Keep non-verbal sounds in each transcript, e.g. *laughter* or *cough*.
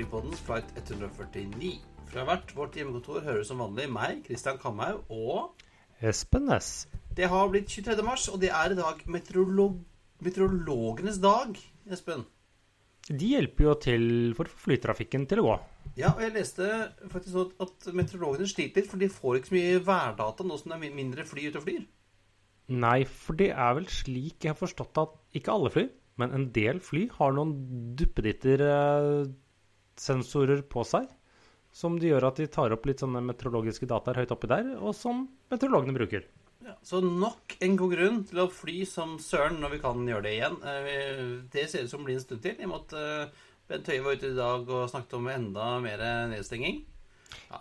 Flypoddens flight 149. Fra hvert vårt hjemmekontor hører som vanlig meg, Kristian Kamhaug, og Espen Næss. det har blitt 23. mars, og det er i dag meteorolog meteorologenes dag, Espen. De hjelper jo til for flytrafikken til å gå. Ja, og jeg leste faktisk nå at meteorologene sliter litt, for de får ikke så mye værdata nå som det er mindre fly ute og flyr. Nei, for det er vel slik jeg har forstått at ikke alle fly, men en del fly har noen duppeditter-sensorer på seg. Som de gjør at de tar opp litt sånne meteorologiske dataer høyt oppi der, og som meteorologene bruker. Ja, så nok en god grunn til å fly som søren når vi kan gjøre det igjen. Eh, Det ser ut som blir en stund til. I og med at eh, Bent Høie var ute i dag og snakket om enda mer nedstenging.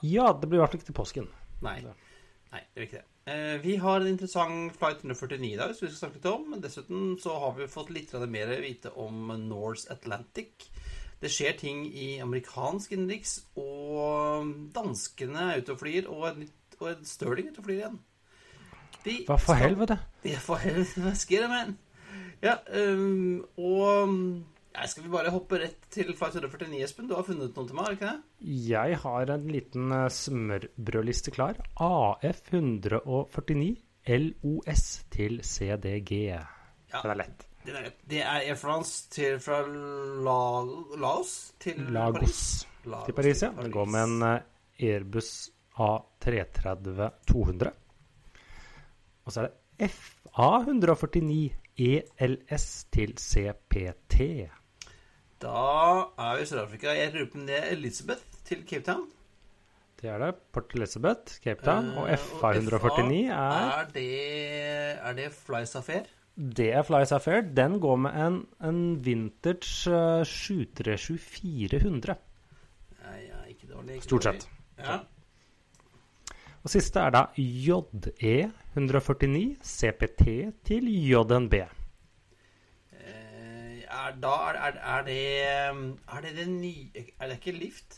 Ja, det blir i hvert fall ikke til påsken. Nei. Nei, det er ikke det. Eh, Vi har en interessant flight 149 i dag, som vi skal snakke litt om. Dessuten så har vi fått litt mer vite om Norse Atlantic. Det skjer ting i amerikansk innenriks, og danskene er ute og flyr, og og Stirling er ute og flyr igjen. De Hva for helvete? helvete? er for helvete, skjer det, men? Ja, um, og ja, Skal vi bare hoppe rett til flight 149, Espen? Du har funnet noe til meg, har du ikke det? Jeg har en liten eh, smørbrødliste klar. AF149 LOS til CDG. Ja. Den er lett. Det er, Air France til, fra La, Laos til Lagos Paris. Lagos til Paris, ja. Den går med en eh, Airbus A330-200. Og så er det FA149 ELS til CPT. Da er vi i Sør-Afrika. Jeg lurer på om det er Elizabeth til Cape Town. Det er det. Port Elizabeth, Cape Town. Og Eh, FA149 er Er det, er det Affair? Det er Flies Affair. Den går med en, en vintage uh, 737-400. Ja, ja, ikke dårlig. Ikke Stort dårlig. sett. Ja. Og siste er da JE149 CPT til JNB. Eh, er, da er, er, er det Er det det nye Er det ikke Lift?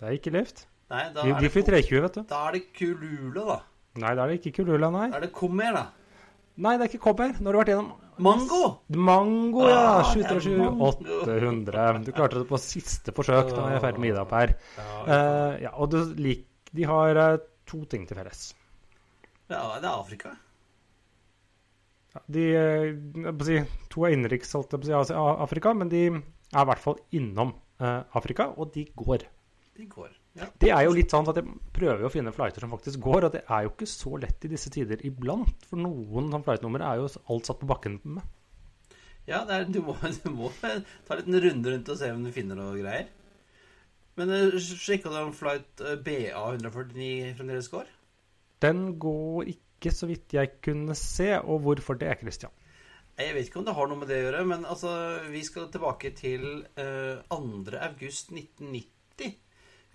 Det er ikke Lift. Nei, da De, er de det 320, vet du. Da er det Kulula, da. Nei, da er det ikke Kulula, nei. Da er det Kommer, da. Nei, det er ikke kobber. Nå har du vært gjennom Mango! Mango, ja. Ah, det er 737 800. Du klarte det på siste forsøk. Da er jeg ferdig med Ida Per. her. Ja, Eh, ja, og du, lik, de har eh, to ting til felles. ja, det er Afrika. Ja, de, eh, jeg si, to er innenriks, holdt jeg på å si, Afrika, men de er i hvert fall innom eh, Afrika, og de går. De går. Ja. Det er jo litt sånn at jeg prøver å finne flighter som faktisk går, og det er jo ikke så lett i disse tider iblant. For noen sånn flightnummer er jo alt satt på bakken med. Ja, det er, du, må, *laughs* du må ta en runde rundt og se om du finner noe greier. Men uh, sjekka du om flight eh, BA149 fremdeles går? Den går ikke så vidt jeg kunne se, og hvorfor det, Christian? Jeg vet ikke om det har noe med det å gjøre, men altså, vi skal tilbake til uh, 2.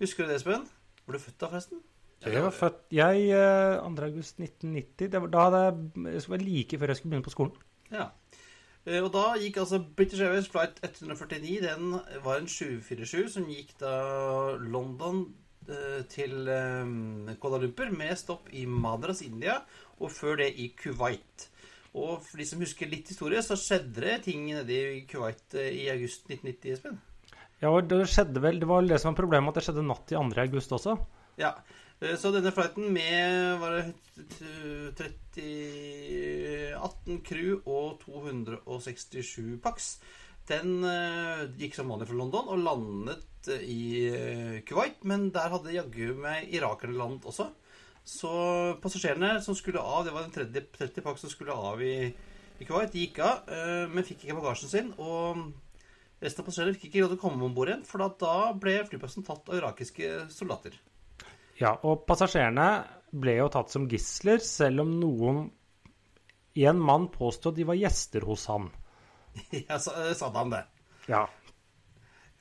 august 1990. Husker du det, Espen? Var du født da, forresten? Jeg var født jeg, eh, 2. august 1990. Det var, da hadde jeg, det var like før jeg skulle begynne på skolen. Ja. Eh, Og da gikk altså British Airways flight 149. Den var en 747 som gikk da London eh, til eh, Kuala Lumpur med stopp i Madras, India, og før det i Kuwait. Og for de som husker litt historie, så skjedde det ting nede i Kuwait eh, i august 1990, Espen. Ja, og det skjedde vel, det var det som var problemet, at det skjedde natt til 2. august også. Ja. eh, Så denne flighten med var det 30 18 crew og 267 pax, den eh, gikk som vanlig fra London og landet eh, i eh, Kuwait. Men der hadde jaggu meg irakerne landet også. Så passasjerene som skulle av, det var den 30, 30 pax som skulle av i, i Kuwait, de gikk av, eh, men fikk ikke bagasjen sin. Og resten av passasjerene fikk ikke lov til å komme om bord igjen, for da- ble flyplassen tatt av irakiske soldater. Ja, og passasjerene ble jo tatt som gisler, selv om noen En mann påstod de var gjester hos han. *laughs* Ja, så sa han det. Ja.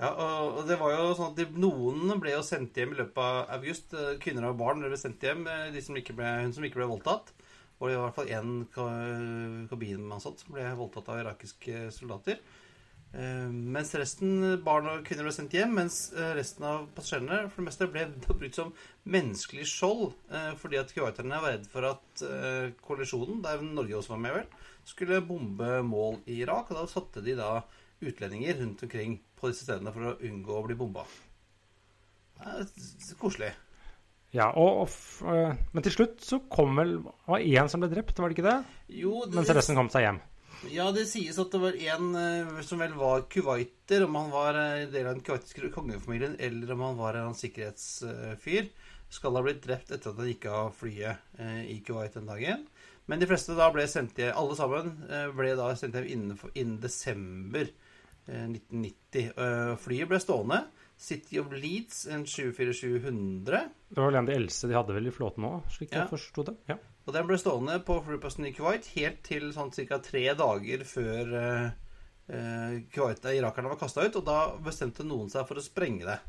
Ja, og og det var jo sånn at de, Noen ble jo sendt hjem i løpet av august. eh, Kvinner og barn ble sendt hjem. eh, De som ikke ble, hun som ikke ble voldtatt. Og det var i hvert fall én kabinmann som ble voldtatt av irakiske soldater. Eh, mens resten, barn og kvinner, ble sendt hjem. Mens eh, resten av passasjerene for det meste ble brukt som menneskelig skjold. eh, fordi at kuwaiterne var redd for at koalisjonen, der Norge også var med, vel, skulle bombe mål i Irak. Og da satte de da utlendinger rundt omkring på disse stedene for å unngå å bli bomba. Koselig. Ja, og, og, men til slutt så kom vel var én som ble drept, var det ikke det? Jo, det, Mens resten kom seg hjem. Ja, det sies at det var en eh, som vel var kuwaiter, om han var eh, del av den kuwaitiske kongefamilien, eller om han var en sikkerhetsfyr, skal ha blitt drept etter at han gikk av flyet eh, i Kuwait den dagen. Men de fleste da ble sendt hjem, alle sammen ble da sendt hjem innen, innen desember eh, 1990. Eh, Flyet ble stående. City of Leeds, en 747-100. Det var vel en av de eldste de hadde vel i flåten òg, slik Ja. jeg forsto det. Ja. Og den ble stående på flyplassen i Kuwait helt til sånn ca. tre dager før eh, eh, Kuwait, eh, irakerne var kasta ut. Og da bestemte noen seg for å sprenge det.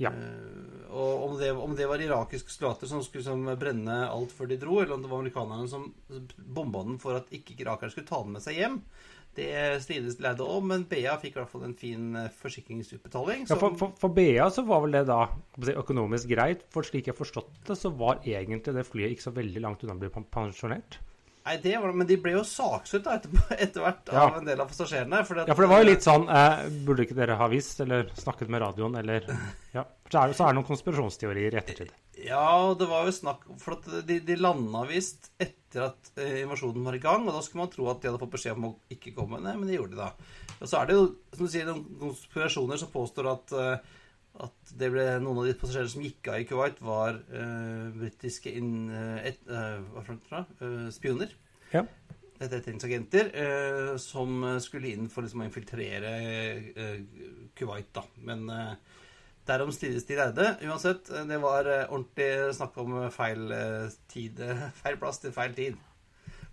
Ja. Eh, og om det, om det var irakiske soldater som skulle som, brenne alt før de dro, eller om det var amerikanerne som bomba den for at ikke irakerne skulle ta den med seg hjem, det strides Leide om. Men BA fikk i hvert fall en fin eh, forsikringsutbetaling. Ja, for, for, for BA så var vel det da økonomisk greit, for slik jeg forstått det, så var egentlig det flyet ikke så veldig langt unna å bli pensjonert. Nei, det var det, men de ble jo saksøkt etter, *laughs* etter hvert Ja. av en del av passasjerene. at- Ja, for det var jo litt sånn eh, Burde ikke dere ha visst, eller snakket med radioen, eller *laughs* Ja. Så er det, så er det noen konspirasjonsteorier i ettertid. Ja, det var jo snakk For de, de landa visst etter at eh, invasjonen var i gang, og da skulle man tro at de hadde fått beskjed om å ikke komme. Nei, men det gjorde de da. Og så er det jo, som du sier, noen konspirasjoner som påstår at eh, at det ble noen av de passasjerene som gikk av i Kuwait, var eh, britiske eh, et, eh, eh, spioner. Ja. Etterretningsagenter eh, som skulle inn for liksom, å infiltrere eh, Kuwait, da. Men eh, derom strides de lærde. Uansett, eh, det var eh, ordentlig snakk om feil eh, tid eh, *laughs* Feil plass til feil tid.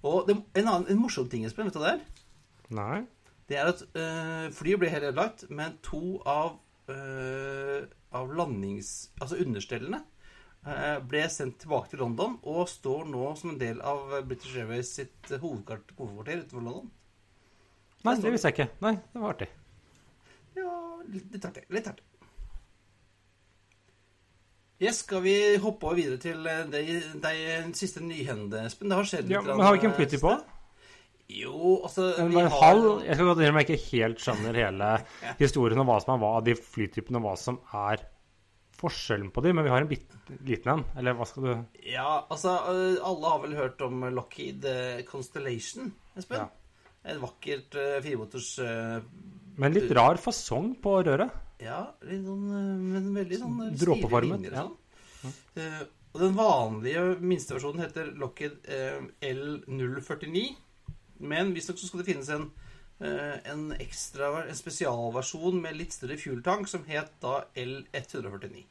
Og det, en annen en morsom ting, Espen, vet du hva det er? Nei. Det er at øh, flyet ble helt ødelagt, men to av, øh, av landings... Altså understellene øh, ble sendt tilbake til London og står nå som en del av British Airways sitt hovedkart- hovedkvarter utenfor London. Nei, det visste jeg ikke. Nei, det var artig. Ja, litt artig. Litt artig. Yes, skal vi hoppe over videre til de, de siste nyhendene, Espen? Det har skjedd Ja, litt men har vi ikke en øh, på? Jo, altså Men vi bare har- halv Jeg skal godt innrømme jeg ikke helt skjønner hele *laughs* historien om hva som er hva av de flytypene, og hva som er forskjellen på dem, men vi har en bit, liten en. Eller hva skal du Ja, altså Alle har vel hørt om Lockheed Constellation, Espen? Ja. Et vakkert firemotors øh, Med en litt rar fasong på røret. Ja, litt sånn øh, Men veldig sånn øh, Dråpeformet, ja. og sånn. Eh, og den vanlige minsteversjonen heter Lockheed uh, L049. Men visstnok så skal det finnes en uh, en ekstra, en spesialversjon med litt større fueltank som het da L149.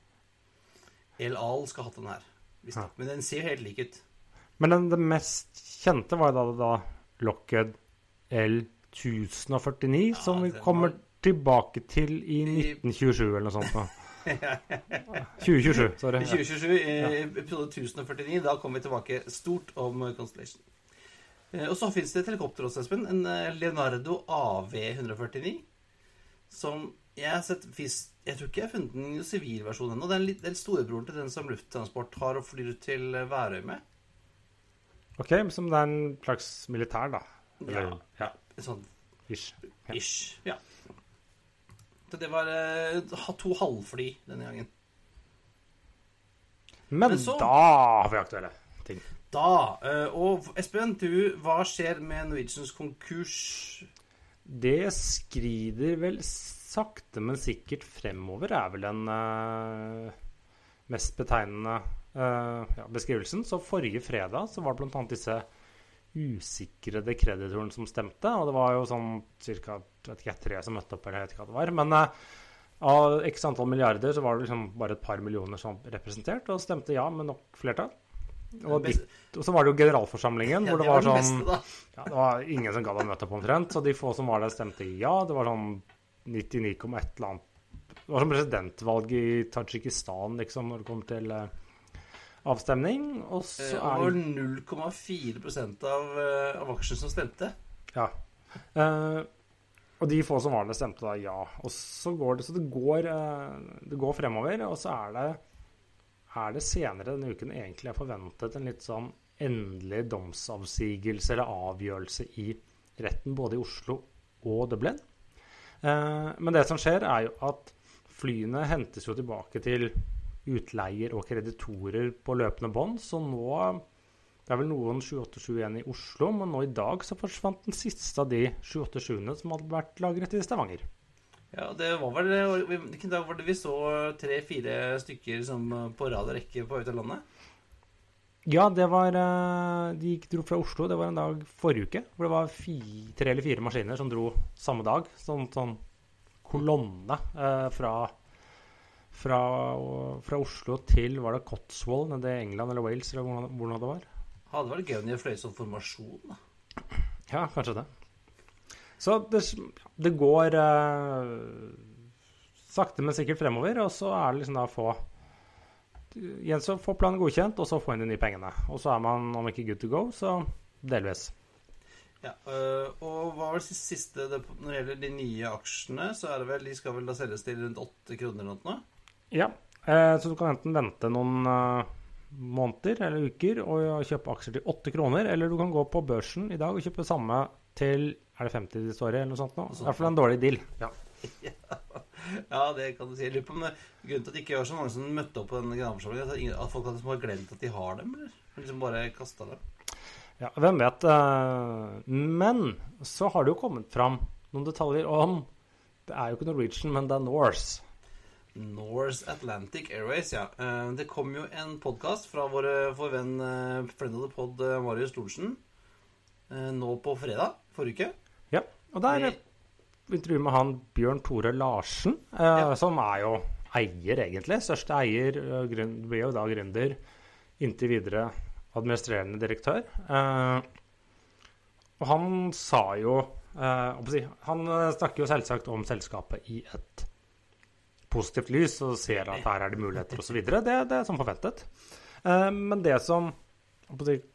LAL Al skal ha hatt den her. visstnok. Men den ser helt lik ut. Men den, det mest kjente var da, da Lockheed L1049, Ja, som vi kommer var- tilbake til i I- 1927 eller noe sånt. Da. *laughs* 2027, sorry. I 2027, i episode 1049, da kommer vi tilbake stort om Constellation. Eh, Og så finnes det et helikopter også, Espen. En eh, Leonardo AV149. Som jeg har sett Jeg tror ikke jeg har funnet den i sivil versjon ennå. Det er en litt, det er storebroren til den som Lufttransport har og flyr til eh, Værøy med. Ok, som det er en slags militær, da. Eller, ja. Sånn ish. Ja. ish. Ja. Det var eh, to halvfly denne gangen. Men, Men så- da har vi aktuelle ting. Da eh, Og Espen, du, hva skjer med Norwegians konkurs? Det skrider vel sakte, men sikkert fremover, er vel den uh, mest betegnende uh, ja, beskrivelsen. Så forrige fredag så var det bl.a. disse usikrede kreditoren som stemte. Og det var jo sånn ca. tre som møtte opp, eller jeg vet ikke hva det var. Men uh, av x antall milliarder så var det liksom bare et par millioner som var representert, og stemte ja med nok flertall. Og, dit, og så var det jo generalforsamlingen, Ja, hvor det, det var sånn beste, ja, det var ingen som gadd å møte opp omtrent, så de få som var der, stemte ja. Det var sånn 99,1 eller annet Det var som presidentvalget i Tadsjikistan, liksom, når det kommer til eh, avstemning. Og så Eh, er det 0,4 av, eh, av aksjene som stemte. Ja. Eh, og de få som var der, stemte da ja. Og så går det, så det går, eh, det går fremover. Og så er det, er det senere denne uken egentlig er forventet en litt sånn endelig domsavsigelse eller avgjørelse i retten både i Oslo og Dublin. Eh, men det som skjer, er jo at flyene hentes jo tilbake til utleier og kreditorer på løpende bånd. Så nå det er vel noen 787 igjen i Oslo, men nå i dag så forsvant den siste av de 28-7-ene som hadde vært lagret i Stavanger. Ja, det var vel Hvilken dag var det vi så tre-fire stykker som på rad og rekke på vei til landet? Ja, det var eh, De dro fra Oslo. Det var en dag forrige uke hvor det var fi, tre eller fire maskiner som dro samme dag. Sånn, sånn kolonne eh, fra, fra, fra Oslo til Var det Cotswold nede i England eller Wales, eller hvordan, hvordan det var? Hadde vært gøy om de fløy som formasjon. da. Ja, kanskje det. Så det, det går eh, sakte, men sikkert fremover. Og så er det liksom da å få Igjen så få planen godkjent, og så få inn de nye pengene. Og så er man, om ikke good to go, så delvis. Ja, øh, og hva var det siste Når det gjelder de nye aksjene, så er det vel, de skal vel da selges til rundt åtte kroner eller noe? Ja, eh, så du kan enten vente noen eh, måneder eller uker og kjøpe aksjer til åtte kroner, eller du kan gå på børsen i dag og kjøpe samme til Er det 50 de står i, eller noe sånt nå? I hvert fall en dårlig deal. Ja. *laughs* Ja, det kan du si. Jeg grunnen til at det ikke var så mange som møtte opp på den generalforsamlingen, at, folk hadde liksom glemt at de har dem, eller? Liksom bare kasta dem. Ja, hvem vet. eh, Men så har det jo kommet fram noen detaljer om Det er jo ikke Norwegian, men det er Norse. Norse Atlantic Airways, ja. Eh, Det kom jo en podkast fra vår, vår venn eh, friend of the pod eh, Marius Thorsen eh, nå på fredag forrige uke. Ja, og der intervjuer med han Bjørn Tore Larsen, Ja. som er jo eier, egentlig. Største eier. blir jo da gründer. Inntil videre administrerende direktør. Og han sa jo Han snakker jo selvsagt om selskapet i et positivt lys og ser at her er det muligheter osv. Det, det er som forventet. Eh, men det som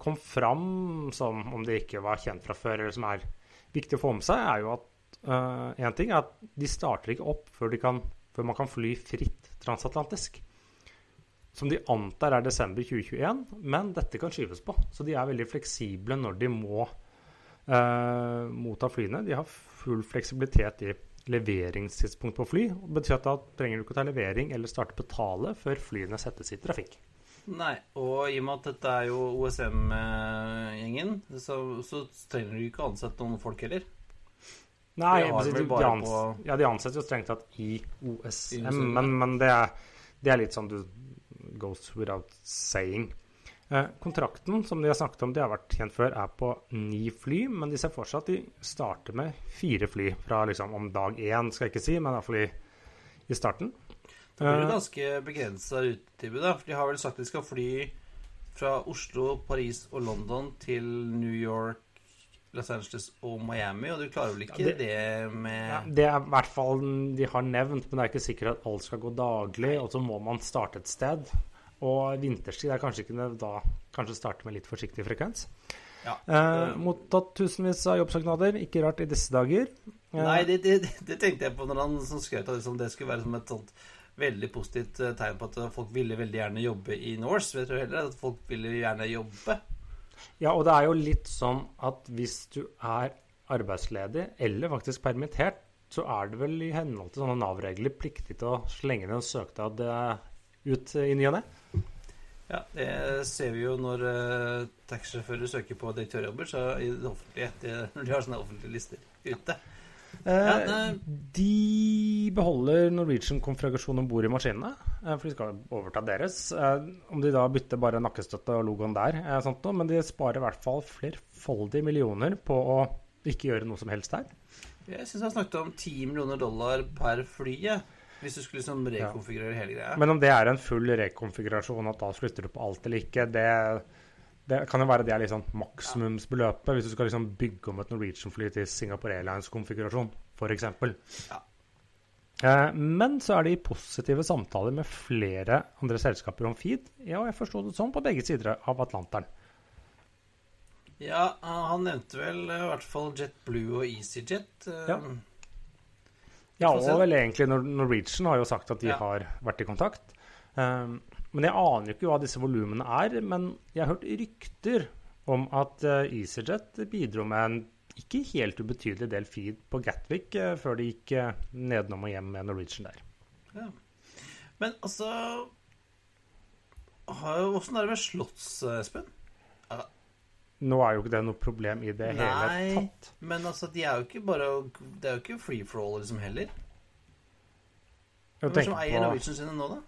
kom fram som om det ikke var kjent fra før, eller som er viktig å få med seg, er jo at én ting er at de starter ikke opp før, kan, før man kan fly fritt transatlantisk. Som de antar er desember 2021, men dette kan skyves på. Så de er veldig fleksible når de må eh, motta flyene. De har full fleksibilitet i leveringstidspunkt på fly. Det betyr at da trenger du ikke ta levering eller starte å betale før flyene settes i trafikk. Nei, og i og med at dette er jo OSM-gjengen, så, så trenger du ikke å ansette noen folk heller. Nei, De de, ans på- ja, de ansetter jo strengt tatt i I OSM, OSM, men, men det, er, det er litt sånn du goes without saying. Eh, kontrakten som de har snakket om, de har vært kjent før, er på ni fly, men de ser for seg at de starter med fire fly fra liksom om dag én, skal jeg ikke si, men iallfall i, i starten. Det blir jo Eh, ganske begrensa rutetilbud, da. For de har vel sagt de skal fly fra Oslo, Paris og London til New York, Los Angeles og Miami, og du klarer vel ikke Ja, det, det- med Ja, det er i hvert fall de har nevnt, men det er ikke sikkert at alt skal gå daglig. Og så må man starte et sted. Og vinterstid er kanskje ikke det da kanskje starte med litt forsiktig frekvens. Ja. Eh, mottatt tusenvis av jobbsøknader, ikke rart i disse dager. Eh, Nei, det, det, det tenkte jeg på når han som skrøt av det som det skulle være som et sånt veldig positivt eh, tegn på at folk ville veldig gjerne jobbe i Norse. Vet du heller at folk ville gjerne jobbe. Ja, og det er jo litt sånn at hvis du er arbeidsledig eller faktisk permittert, så er det vel i henhold til sånne Nav-regler pliktig til å slenge ned en søknad eh, ut i ny og ne. Ja, Det ser vi jo når uh, taxisjåfører søker på direktørjobber så i det offentlige, det, når de har sånne offentlige lister ute. Ja, Eh, det- de beholder Norwegian-konfigurasjon om bord i maskinene, eh, for de skal overta deres. Om de da bytter bare nakkestøtte og logoen der, sånt noe, men de sparer i hvert fall flerfoldige millioner på å ikke gjøre noe som helst der. Jeg syns han snakket om 10 millioner dollar per fly. Hvis du skulle liksom rekonfigurere hele greia. Men om det er en full rekonfigurasjon, at da slutter du på alt eller ikke, det, det kan jo være det er liksom maksimumsbeløpet, hvis du skal liksom bygge om et Norwegian-fly til Singapore Airlines-konfigurasjon, f.eks. Ja. Eh, men så er de i positive samtaler med flere andre selskaper om feed. Ja, jeg forsto det sånn på begge sider av Atlanteren. Ja, han nevnte vel i hvert fall JetBlue og EasyJet. eh, Ja. Ja, og vel egentlig Norwegian har jo sagt at de Ja. har vært i kontakt. Um, men jeg aner jo ikke hva disse volumene er. Men jeg har hørt rykter om at uh, EasyJet bidro med en ikke helt ubetydelig del feed på Gatwick uh, før de gikk uh, nedenom og hjem med Norwegian der. Ja. Men altså har- Åssen er det med Slotts, Espen? Nå er jo ikke det noe problem i det hele Nei, tatt. men altså, de er jo ikke bare Det er jo ikke free for all liksom heller. Hvem er som eier på- Norwegian sine nå, da?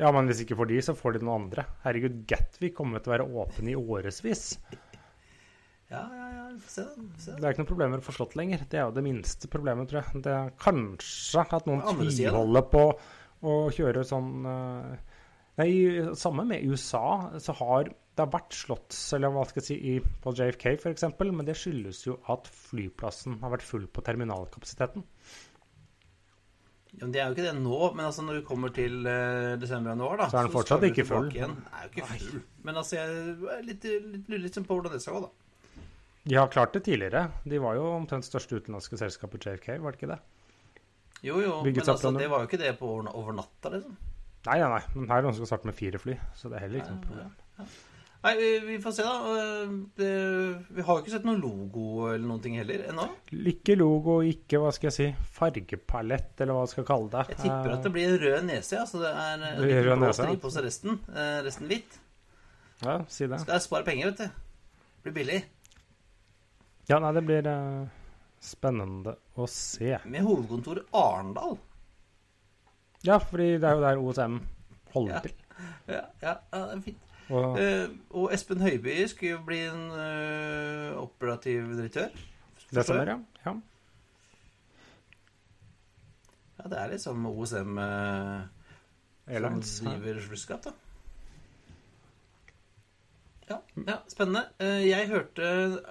Ja, men hvis ikke for de, så får de noen andre. Herregud, Gatwick kommer til å være åpen i årevis. Ja, ja, ja, se, se. Det er ikke noe problem med å få slått lenger. Det er jo det minste problemet, tror jeg. Det er kanskje at noen tviholder på å kjøre sånn eh, Nei, samme med USA, så har det har vært slått, eller hva skal jeg si, på JFK f.eks., men det skyldes jo at flyplassen har vært full på terminalkapasiteten. Ja, men Det er jo ikke det nå, men altså når du kommer til uh, desember og januar, da Så er den fortsatt ikke full. Igjen. Den er jo ikke full. Men altså, jeg er litt, litt lurer litt sånn på hvordan det skal gå, da. De har klart det tidligere. De var jo omtrent største utenlandske selskap på JFK, var det ikke det? Jo, jo, Bygget men altså, det var jo ikke det på over, natta, liksom. Nei, nei, nei. Men her er det noen som skal starte med fire fly, så det er heller ikke noe problem. Nei, vi, får se, da. Eh, Det, vi har jo ikke sett noen logo eller noen ting heller ennå. Ikke logo, ikke hva skal jeg si, fargepalett, eller hva jeg skal kalle det. Jeg tipper at det blir rød nese, ja. Så det er Det blir rød nese, på stripe resten. Eh, resten hvitt. Ja, si det. Skal jeg spare penger, vet du. Det blir billig. Ja, nei, det blir eh, spennende å se. Med hovedkontor Arendal. Ja, fordi det er jo der OSM holder Ja. til. Ja, ja, ja, det er fint. Og Eh, og Espen Høiby skulle jo bli en uh, operativ direktør. det stemmer, ja. ja. Ja, det er liksom OSM eh, som driver flyskap, da. Ja, ja, spennende. Eh, jeg hørte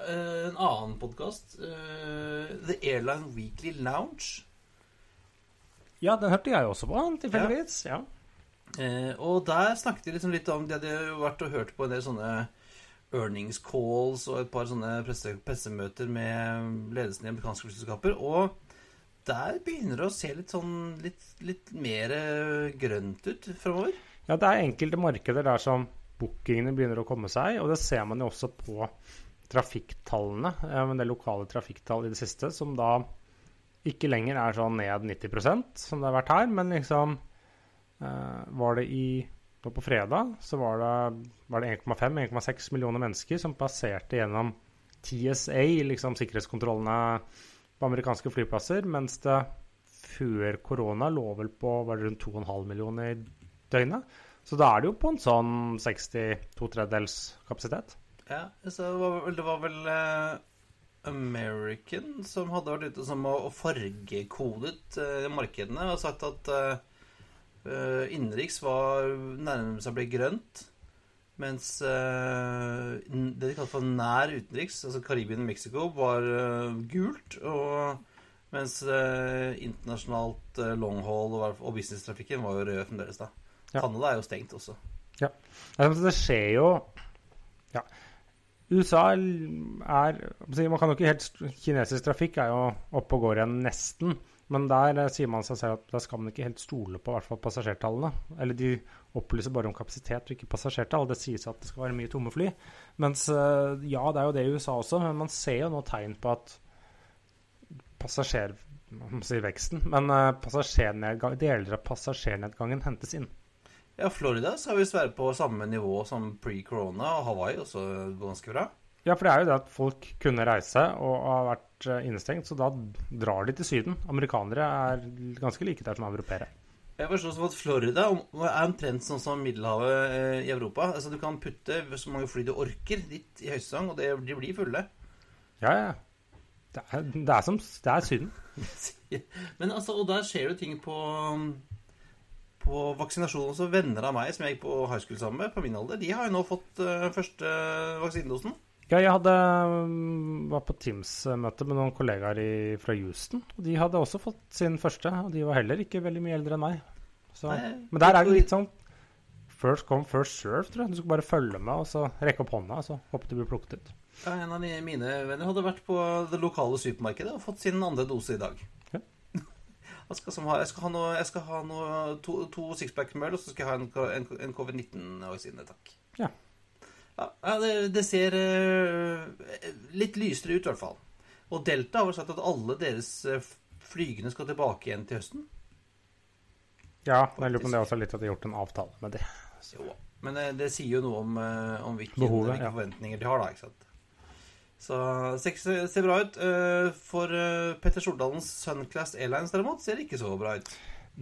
en annen podkast, The Airline Weekly Lounge. ja, den hørte jeg også på, tilfeldigvis. Ja. Eh, og der snakket de liksom litt om De hadde jo vært og hørt på en del sånne earnings calls og et par sånne presse, pressemøter med ledelsen i amerikanske flyselskaper. Og der begynner det å se litt sånn litt, litt mer eh, grønt ut framover. ja, det er enkelte markeder der som bookingene begynner å komme seg, og det ser man jo også på trafikktallene, eh, en del lokale trafikktall i det siste, som da ikke lenger er sånn ned 90% som det har vært her, men liksom var det i nå på fredag så var det, det 1,5-1,6 millioner mennesker som passerte gjennom TSA, liksom sikkerhetskontrollene på amerikanske flyplasser, mens det før korona lå vel på var det rundt 2,5 millioner i døgnet. Så da er det jo på en sånn 62 tredjedels kapasitet. Ja, så det var vel, det var vel uh, American som hadde vært ute som å, og fargekodet uh, markedene og sagt at eh, eh, innenriks var nærmest å bli grønt. Mens uh, det de kalte for nær utenriks, altså Karibien og Mexico, var uh, gult. Og mens uh, internasjonalt uh, longhaul og, og businesstrafikken var jo rød fremdeles. da. Ja. Canada er jo stengt også. Ja. det skjer jo Ja. USA er Man kan jo ikke helt Kinesisk trafikk er jo oppe og går igjen nesten. Men der eh, sier man seg selv at der skal man ikke helt stole på i hvert fall passasjertallene. Eller de opplyser bare om kapasitet og ikke passasjertall. Det sies at det skal være mye tomme fly. Mens eh, ja, det er jo det i USA også, men man ser jo nå tegn på at passasjer... Man må si veksten, men eh, deler av passasjernedgangen hentes inn. Ja, Florida skal visst være på samme nivå som pre-corona, og Hawaii også ganske bra. Ja, for det er jo det at folk kunne reise og har vært eh, innestengt, så da drar de til Syden. Amerikanere er ganske like der som europeere. Jeg forstår som at Florida er omtrent sånn som Middelhavet eh, i Europa. Altså Du kan putte så mange fly du orker dit i høysesong, og det, de blir fulle. Ja, ja. Det er, det er som Det er Syden. *laughs* Men altså, Og der skjer jo ting på På vaksinasjon også. Venner av meg som jeg gikk på high school sammen med, på min alder, de har jo nå fått uh, første vaksinedosen. Ja, jeg hadde, mm, var på Teams-møte med noen kollegaer i, fra Houston. og De hadde også fått sin første, og de var heller ikke veldig mye eldre enn meg. Så, Nei, men der er det litt sånn first come, first serve, tror jeg. Du skal bare følge med og så rekke opp hånda, og så håpe du blir plukket ut. Ja, en av mine venner hadde vært på det lokale supermarkedet og fått sin andre dose i dag. Ja. *laughs* Jeg skal, som ha, jeg skal ha noe, jeg skal ha noe to, to sixpack-møl, og så skal jeg ha en, en, en covid-19-vaksine, takk. Ja. Ja, det, det ser eh, litt lysere ut, i hvert fall. Og Delta har vel sagt at alle deres eh, flygende skal tilbake igjen til høsten. Ja, jeg lurer på om det også er litt at de har gjort en avtale med det. Jo, men det, det sier jo noe om, eh, om hvilke, Behovet, hvilke ja. forventninger de har, da. ikke sant? Så det ser bra ut. Eh, For eh, Petter Stordalens Sunclass Airlines derimot ser det ikke så bra ut.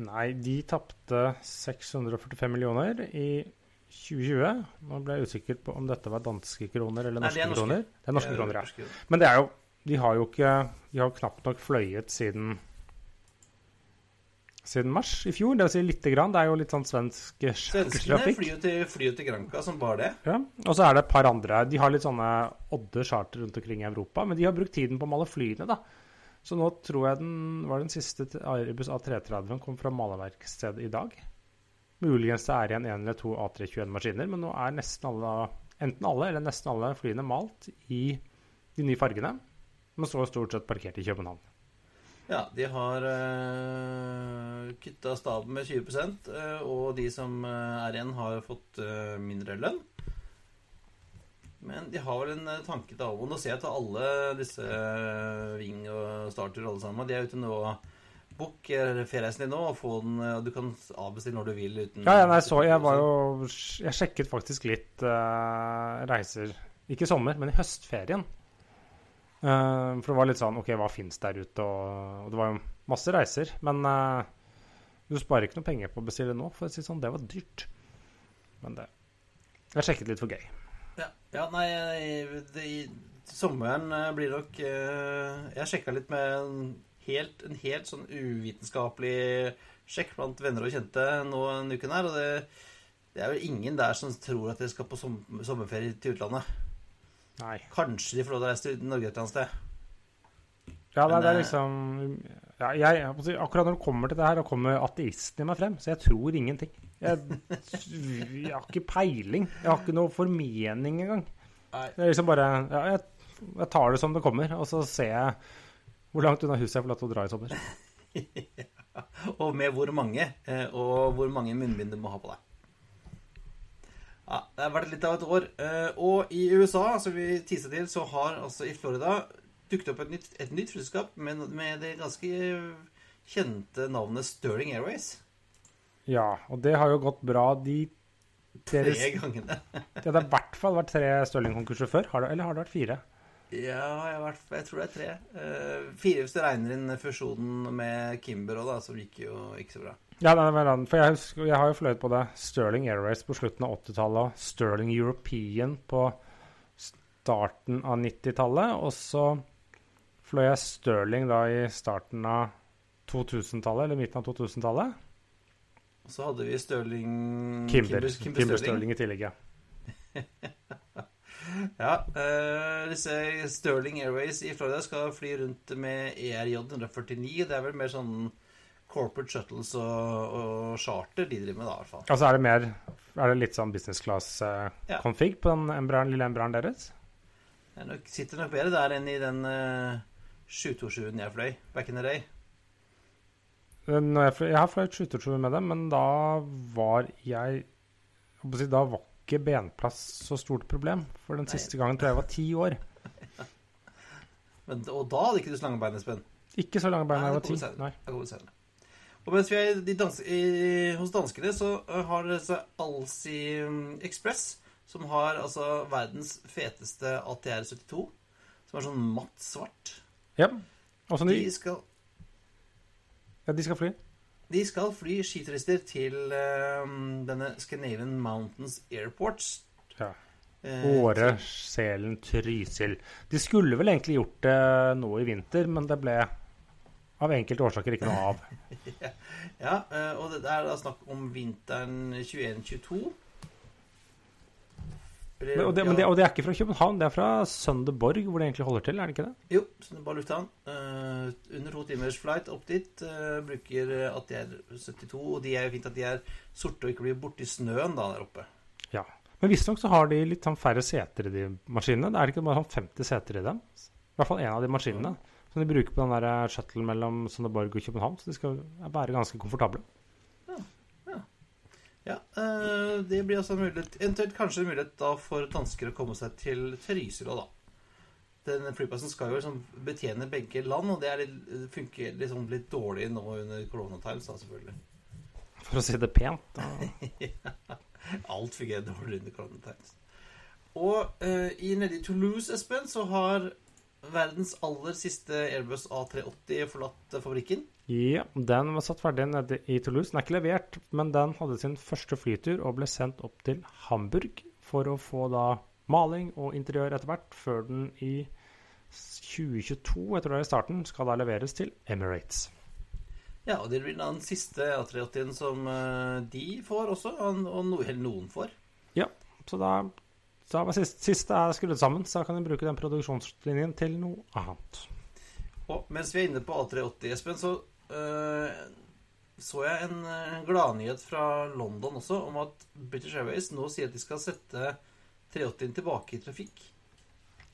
Nei, de tapte 645 millioner i 2020. Nå ble jeg usikker på om dette var danske kroner eller norske er kroner. Det er norske Eh, kroner, ja. Men det er jo De har jo ikke De har knapt nok fløyet siden siden mars i fjor. Det vil si lite grann. Det er jo litt sånn svensk Svenskene trafikk. flyr jo til, flyr til Granca som bare det. Ja. Og så er det et par andre. De har litt sånne odde charter rundt omkring i Europa, men de har brukt tiden på å male flyene, da. Så nå tror jeg den var den siste Airbus A330 kom fra malerverkstedet i dag. Muligens det er igjen én eller to A321-maskiner, men nå er nesten alle, enten alle eller nesten alle flyene malt i de nye fargene. Men så stort sett parkert i København. Ja, de har uh, kutta staben med 20 uh, og de som eh, er igjen, har fått uh, mindre lønn. Men de har vel en eh, tanke til alle. Nå ser jeg til alle disse eh, Ving og Starter alle sammen. De er ute nå Book eh, feriereisen din nå, og få den eh, Du kan avbestille når du vil uten Ja, ja nei, så jeg var jo Jeg sjekket faktisk litt uh, reiser Ikke i sommer, men i høstferien. Uh, for det var litt sånn OK, hva fins der ute? Og, og det var jo masse reiser. Men uh, du sparer ikke noe penger på å bestille nå, for å si det sånn. Det var dyrt. Men det Jeg sjekket litt for gøy. Ja, ja nei, det, sommeren blir nok Jeg sjekka litt med helt, en helt sånn uvitenskapelig sjekk blant venner og kjente nå en uken her, og det, det er vel ingen der som tror at de skal på som, sommerferie til utlandet. Nei. Kanskje de får lov til å reise til Norge et eller annet sted. Ja, det, Men, det er eh, liksom ja, jeg, Akkurat når det kommer til det her, da kommer ateisten i meg frem. Så jeg tror ingenting. Jeg, jeg har ikke peiling. Jeg har ikke noe formening engang. Nei. Det er liksom bare ja, jeg, jeg tar det som det kommer, og så ser jeg hvor langt unna huset jeg får lov til å dra i sommer. *laughs* Og med hvor mange, eh, og hvor mange munnbind du må ha på deg. Ja, Det har vært litt av et år. Eh, Og i USA, som vi tisa til, så har altså i Florida dukket opp et nytt, et nytt flyselskap med, med det ganske kjente navnet Sterling Airways. Ja, og det har jo gått bra. De Tre gangene. *laughs* Det har i hvert fall vært tre Stirling-konkurser før. Har det, eller har det vært fire? Ja, jeg, jeg tror det er tre. Uh, Fire hvis du regner inn fusjonen med Kimber òg, da, som gikk jo ikke så bra. Ja, for jeg, husker, jeg har jo fløyet på det Sterling Airways på slutten av 80-tallet Sterling European på starten av 90-tallet. Og så fløy jeg Sterling da i starten av 2000-tallet, eller midten av 2000-tallet. Og så hadde vi Sterling Kimber, Kimber, Kimber, Kimber Sterling i tillegg, ja. *laughs* Ja, Uh, disse Sterling Airways i Florida skal fly rundt med ERJ 149. Det er vel mer sånn corporate shuttles og, og charter de driver med, da, i hvert fall. Altså er det mer Er det litt sånn business class-config på den Embraeren, lille Embraeren deres? Det nok, sitter nok bedre der enn i den uh, 727-en jeg fløy back in the day. Jeg, fløy, jeg har fløyet 727 med dem, men da var jeg Da var ikke benplass så stort problem. For den Nei. siste gangen tror jeg var ti år. *laughs* Men, og da hadde ikke du slangebein, Espen. Ikke så lange bein da jeg var ti. Nei. Senere. Og mens vi er i dans i, hos danskene, så uh, har dere Alsi um, Express, som har altså verdens feteste ATR 72, som er sånn matt svart. Ja. Og så De de, skal, ja, de skal fly. De skal fly skiturister til uh, denne Scandinavian Mountains Airports. Ja. Eh, Åre, Selen, Trysil. De skulle vel egentlig gjort det nå i vinter, men det ble av enkelte årsaker ikke noe av. *laughs* Ja, eh, og det er da snakk om vinteren 21-22. Men, og, det, men det, og det er ikke fra København, det er fra Sønderborg, hvor det egentlig holder til, er det ikke det? Jo, Sønderborg lufthavn. Eh, under to timers flight opp dit. Uh, bruker de er 72. Og de er jo fint at de er sorte og ikke blir borti snøen da der oppe. Ja. Men visstnok så har de litt sånn færre seter i de maskinene. Det er ikke bare sånn 50 seter i dem. I hvert fall en av de maskinene. Som de bruker på den der eh, shuttle mellom Sønderborg og København. Så de skal være ganske komfortable. Ja, eh, Det blir altså en mulighet Eventuelt kanskje en mulighet da for dansker å komme seg til Trysil da. Den flyplassen skal jo liksom betjene begge land, og det er litt, funker liksom litt dårlig nå under koronatimes, da, selvfølgelig. For å si det pent. Da. *laughs* Alt fungerer dårlig under koronatimes. Og eh, i nede i Toulouse, Espen, så har verdens aller siste Airbus A380 forlatt fabrikken. Ja, den var satt ferdig nede i Toulouse. Den er ikke levert, men den hadde sin første flytur og ble sendt opp til Hamburg for å få da maling og interiør etter hvert, før den i 2022, jeg tror det er i starten, skal da leveres til Emirates. Ja, og det blir da den siste A380-en som eh, de får også, og no, eller noen får. Ja, så da, da var siste, siste er skrudd sammen, så da kan de bruke den produksjonslinjen til noe annet. Og mens vi er inne på A380, Espen, så øh, så jeg en øh, gladnyhet fra London også om at British Airways nå sier at de skal sette 380-en tilbake i trafikk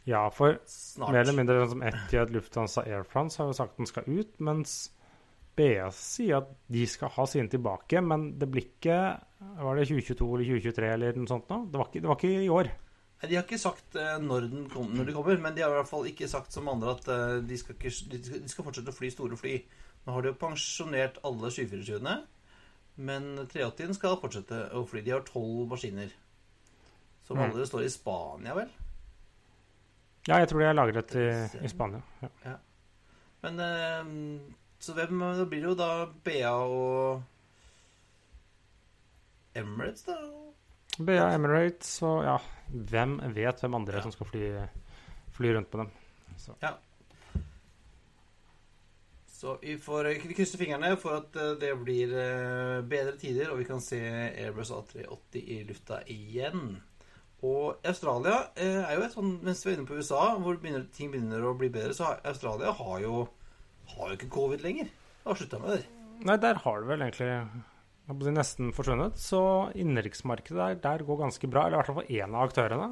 Ja, for snart. mer eller mindre sånn som Etihad Lufthansa Air France har jo sagt den skal ut, mens BS sier at de skal ha sine tilbake, men det blir ikke Var det 2022 eller 2023 eller noe sånt nå? Det var ikke, det var ikke i år. Nei, De har ikke sagt øh, når, den kom, når de kommer, men de har i hvert fall ikke sagt som andre at øh, de, skal ikke, de, skal, de skal fortsette å fly store fly. Nå har de jo pensjonert alle 747-ene, men 380-en skal fortsette å fly. De har tolv maskiner. Som Mm. alle står i Spania, vel? Ja, jeg tror de er lagret i, i Spania. Ja. Men eh, Så hvem Da blir det jo da BA og Emirates, da? BA Emirates og ja, hvem vet hvem andre Ja. som skal fly, fly rundt på dem. Så. Så vi får vi krysser fingrene for at eh, det blir eh, bedre tider, og vi kan se Airbus A380 i lufta igjen. Og Australia eh, er jo et sånn Mens vi er inne på USA, hvor begynner, ting begynner å bli bedre, så har Australia har jo, har jo ikke covid lenger. Har slutta med det. Nei, der har det vel egentlig nesten forsvunnet. Så innenriksmarkedet der, der går ganske bra, eller i hvert fall for én av aktørene.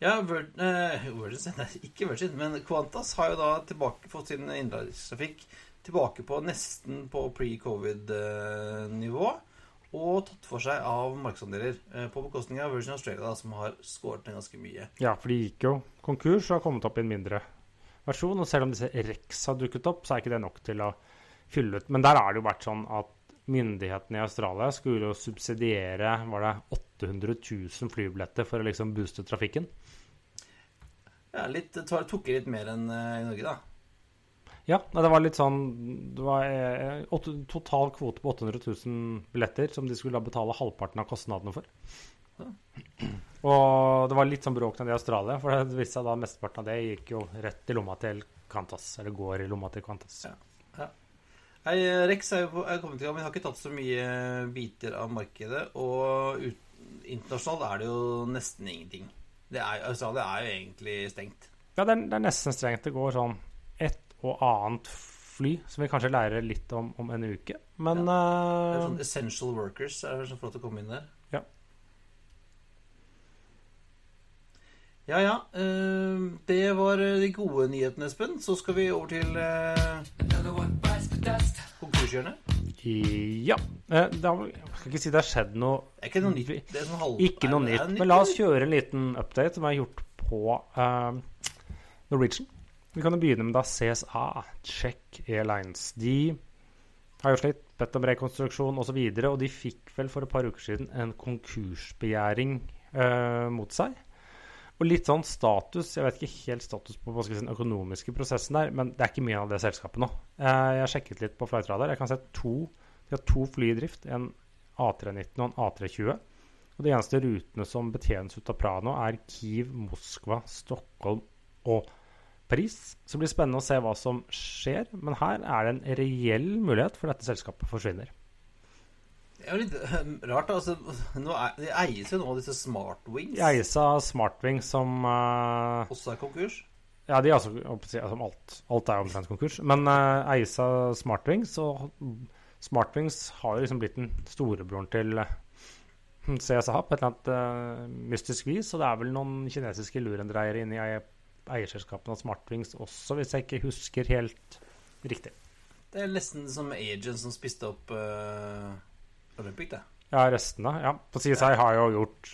Ja, Vir eh, *laughs* Virgin, nei, ikke Virgin, men Qantas har jo da tilbake fått sin innenrikstrafikk tilbake på nesten på pre-covid-nivå. Og tatt for seg av markedsandeler eh, på bekostning av Virgin Australia, da, som har skåret ned ganske mye. Ja, for de gikk jo konkurs og har kommet opp i en mindre versjon. Og selv om disse Rex har dukket opp, så er ikke det nok til å fylle ut. Men der har det jo vært sånn at myndighetene i Australia skulle jo subsidiere var det 800 000 flybilletter for å liksom booste trafikken. Ja, litt, det tok litt mer enn eh, i Norge, da. Ja, det var litt sånn Det var eh, total kvote på 800 000 billetter som de skulle da betale halvparten av kostnadene for. Ja. *clears throat* Og det var litt sånn bråk nede i Australia, for det viste seg da mesteparten av det gikk jo rett i lomma til Qantas. Eller går i lomma til Qantas. Ja. Hei, Rex er jo på, er kommet i gang, men har ikke tatt så mye biter av markedet. Og ut, internasjonalt er det jo nesten ingenting. Det er, Australia er jo egentlig stengt. Ja, det er, det er nesten strengt. Det går sånn ett og annet fly, som vi kanskje lærer litt om om en uke. Men Det eh, er sånn Essential workers er det så flott å komme inn der. Ja. Ja, ja. eh, det var de gode nyhetene, Espen. Så skal vi over til konkurshjørnet. ja. Eh, det har, jeg skal ikke si det har skjedd noe Det er ikke noe nytt. Det er sånn halv... Ikke noe nytt. Men la oss kjøre en liten update som er gjort på uh, Norwegian. Vi kan jo begynne med da CSA, Check Airlines. De har jo slitt, bedt om rekonstruksjon osv., og, så videre, og de fikk vel for et par uker siden en konkursbegjæring eh, mot seg. Og litt sånn status Jeg vet ikke helt status på si, den økonomiske prosessen der, men det er ikke mye av det selskapet nå. Eh, jeg har sjekket litt på Flightradar. Jeg kan se to, de har to fly i drift. En A319 og en A320. Og De eneste rutene som betjenes ut av Prano, er Kiev, Moskva, Stockholm og Paris. Så det blir spennende å se hva som skjer. Men her er det en reell mulighet for dette selskapet forsvinner. Det er jo litt eh, rart, altså. Er, de eies jo nå av disse Smartwings. De eies av Smartwing som uh, Også er konkurs. Ja, de er altså, altså alt, alt er omtrent konkurs. Men uh, eies av Smartwings, og Smartwings har jo liksom blitt den storebroren til CSA på et eller annet uh, mystisk vis. Og det er vel noen kinesiske lurendreiere inne i eie- eierselskapene av Smartwings også, hvis jeg ikke husker helt riktig. Det er nesten som Agent som spiste opp uh, Olympic, det. Ja, restene. Ja, på CSI har jo gjort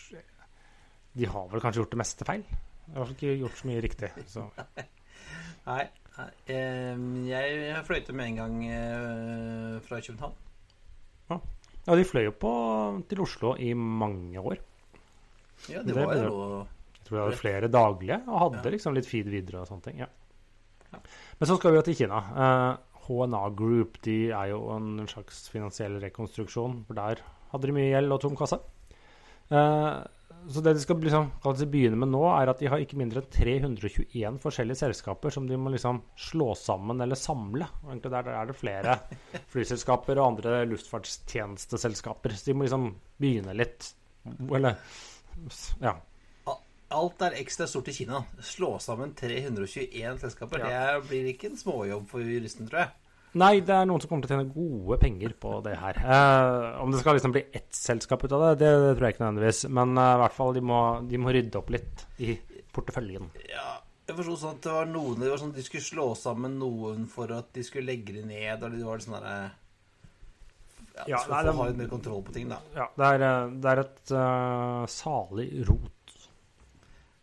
De har vel kanskje gjort det meste feil? De har ikke gjort så mye riktig. Så. *laughs* Nei. nei. Jeg fløyte med en gang eh, fra København. Ja, de fløy jo på til Oslo i mange år. Ja, Det var jo tror jeg hadde flere daglige, og hadde liksom litt feed videre og sånne ting. Ja. Men så skal vi jo til Kina. Eh, HNA Group de er jo en slags finansiell rekonstruksjon, for der hadde de mye gjeld og tom kasse. Eh, så det de skal liksom, begynne med nå, er at de har ikke mindre enn 321 forskjellige selskaper som de må liksom slå sammen eller samle. Og egentlig der, der er det flere *laughs* flyselskaper og andre luftfartstjenesteselskaper. Så de må liksom begynne litt. Eller ja. Alt er ekstra stort i Kina. Slå sammen 321 selskaper. Det blir ikke en småjobb for juristen, tror jeg. Nei, det er noen som kommer til å tjene gode penger på det her. Eh, om det skal liksom bli ett selskap ut av det, det, det tror jeg ikke nødvendigvis. Men eh, i hvert fall, de må, de må rydde opp litt i porteføljen. Ja, jeg forsto sånn at det var noen det var sånn at de skulle slå sammen noen for at de skulle legge det ned, og det var sånn derre ja, Ja, skal nei, få det- ha litt mer kontroll på ting, da. Ja, det er, eh, det er et uh, salig rot.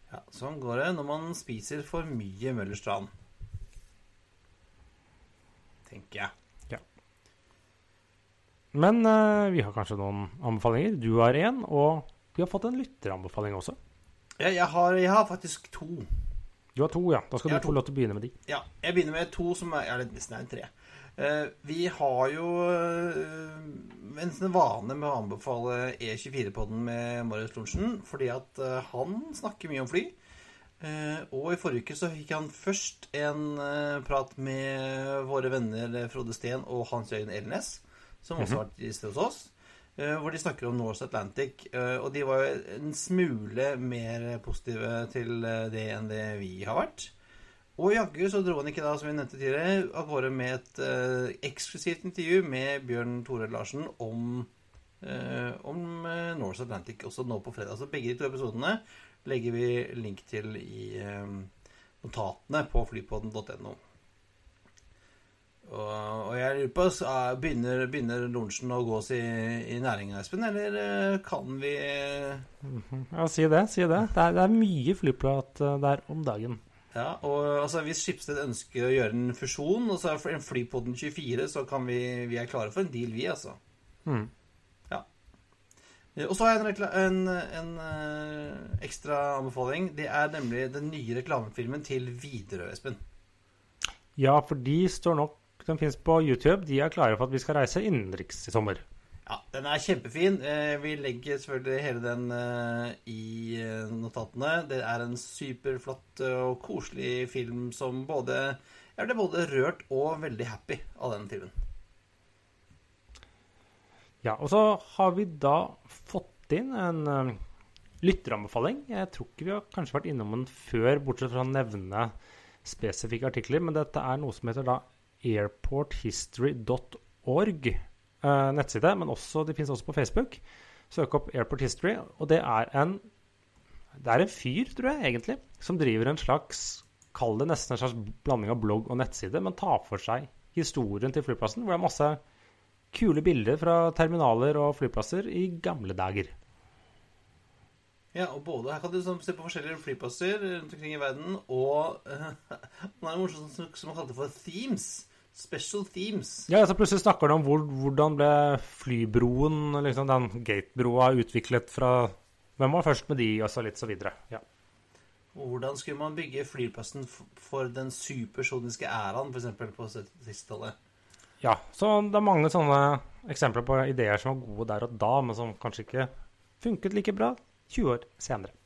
Ja, Sånn går det når man spiser for mye Møllers tran. Tenker jeg. Ja. Men eh, vi har kanskje noen anbefalinger. Du har én, og vi har fått en lytteranbefaling også. Ja, jeg, har, jeg har faktisk to. Du har to, ja. Da skal Jeg du få lov til å begynne med de. Ja, jeg begynner med to som er, er nesten er en tre. Eh, vi har jo eh, en sånn vane med å anbefale E24-podden med Marius Lorentzen, fordi at eh, han snakker mye om fly. Og i forrige uke så fikk han først en prat med våre venner Frode Steen og Hans Jørgen Elnes, som også har vært i sted hos oss. hvor de snakker om Norse Atlantic. og de var jo en smule mer positive til det enn det vi har vært. Og jaggu så dro han ikke da, som vi nevnte tidligere, av gårde med et eh, eksklusivt intervju med Bjørn Tore Larsen om, eh, om eh, Norse Atlantic også nå på fredag. Så begge de to episodene legger vi link til i eh, notatene på flypodden.no. Og, og jeg lurer på eh, Begynner, begynner lunsjen å gå oss i, i næringa, Espen? Eller eh, kan vi eh, Ja, si det. Si det. Det er, det er mye flyprat der om dagen. Ja, og altså, Hvis Skipsted ønsker å gjøre en fusjon, og så er for en Flypodden 24, så kan vi, vi er klare for en deal, vi, altså. Mm. Ja. Eh, Og så har jeg en, en, en eh, ekstra anbefaling. Det er nemlig den nye reklamefilmen til Widerøe, Espen. Ja, for de står nok De fins på YouTube. De er klare for at vi skal reise innenriks i sommer. Ja, Den er kjempefin. Eh, Vi legger selvfølgelig hele den eh, i eh, notatene. Det er en superflott og koselig film som både Jeg ble både rørt og veldig happy av den filmen. Ja, og så har vi da fått inn en lytteranbefaling. Jeg tror ikke vi har kanskje vært innom den før, bortsett fra å nevne spesifikke artikler. Men dette er noe som heter da airporthistory.org eh, nettside. Men også, det fins også på Facebook. Søk opp Airport History. Og det er en det er en fyr, tror jeg, egentlig, som driver en slags Kall det nesten en slags blanding av blogg og nettside, men tar for seg historien til flyplassen. Hvor det er masse kule bilder fra terminaler og flyplasser i gamle dager. Ja, og både her kan du sånn se på forskjellige flyplasser rundt omkring i verden, og *laughs* uh, Man er morsomt som, som man kalte for themes. Special themes. Ja, så Plutselig snakker de om hvor, hvordan ble flybroen, liksom den gatebroa, utviklet fra Hvem var først med de, og så litt så videre. Ja. Hvordan skulle man bygge flyplassen for den supersoniske æraen, f.eks. på 60-tallet? ja. Så det er mange sånne eksempler på ideer som var gode der og da, men som kanskje ikke funket like bra 20 år senere.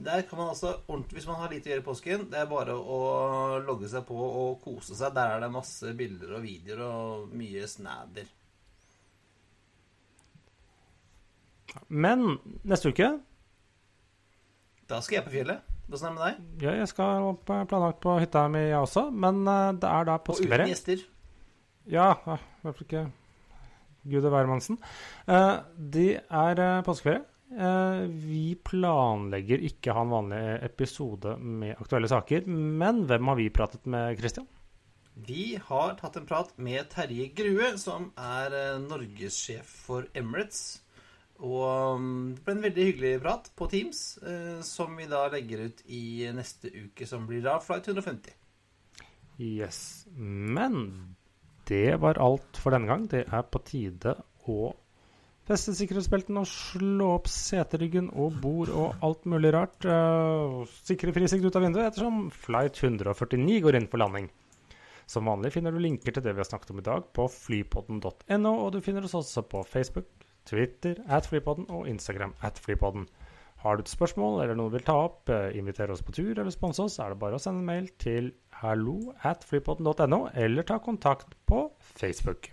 Der kan man altså ordentlig, Hvis man har lite å gjøre i påsken, det er bare å logge seg på og kose seg. Der er det masse bilder og videoer og mye snadder. Men neste uke Da skal jeg på fjellet. Åssen er det med deg? Ja, jeg skal eh, planlagt på hytta mi, jeg også. Men eh, det er da påskeferie. Og uten gjester. Ja, eh, i hvert fall ikke Gud og hvermannsen. Det er påskeferie. Eh, vi planlegger ikke ha en vanlig episode med aktuelle saker. Men hvem har vi pratet med, Christian? Vi har tatt en prat med Terje Grue, som er eh, norgessjef for Emirates. Og mm, det ble en veldig hyggelig prat på Teams, eh, som vi da legger ut i neste uke, som blir da Flight 150. Yes. Men det var alt for denne gang. Det er på tide å feste sikkerhetsbelten og slå opp seteryggen og bord og alt mulig rart. eh, sikre frisikt ut av vinduet ettersom flight 149 går inn for landing. Som vanlig finner du linker til det vi har snakket om i dag på flypodden.no, og du finner oss også på Facebook, Twitter at flypodden og Instagram at flypodden. Har du et spørsmål eller noe du vil ta opp, invitere inviter oss på tur eller sponse oss, er det bare å sende en mail til hallo at flypodden.no, eller ta kontakt på Facebook.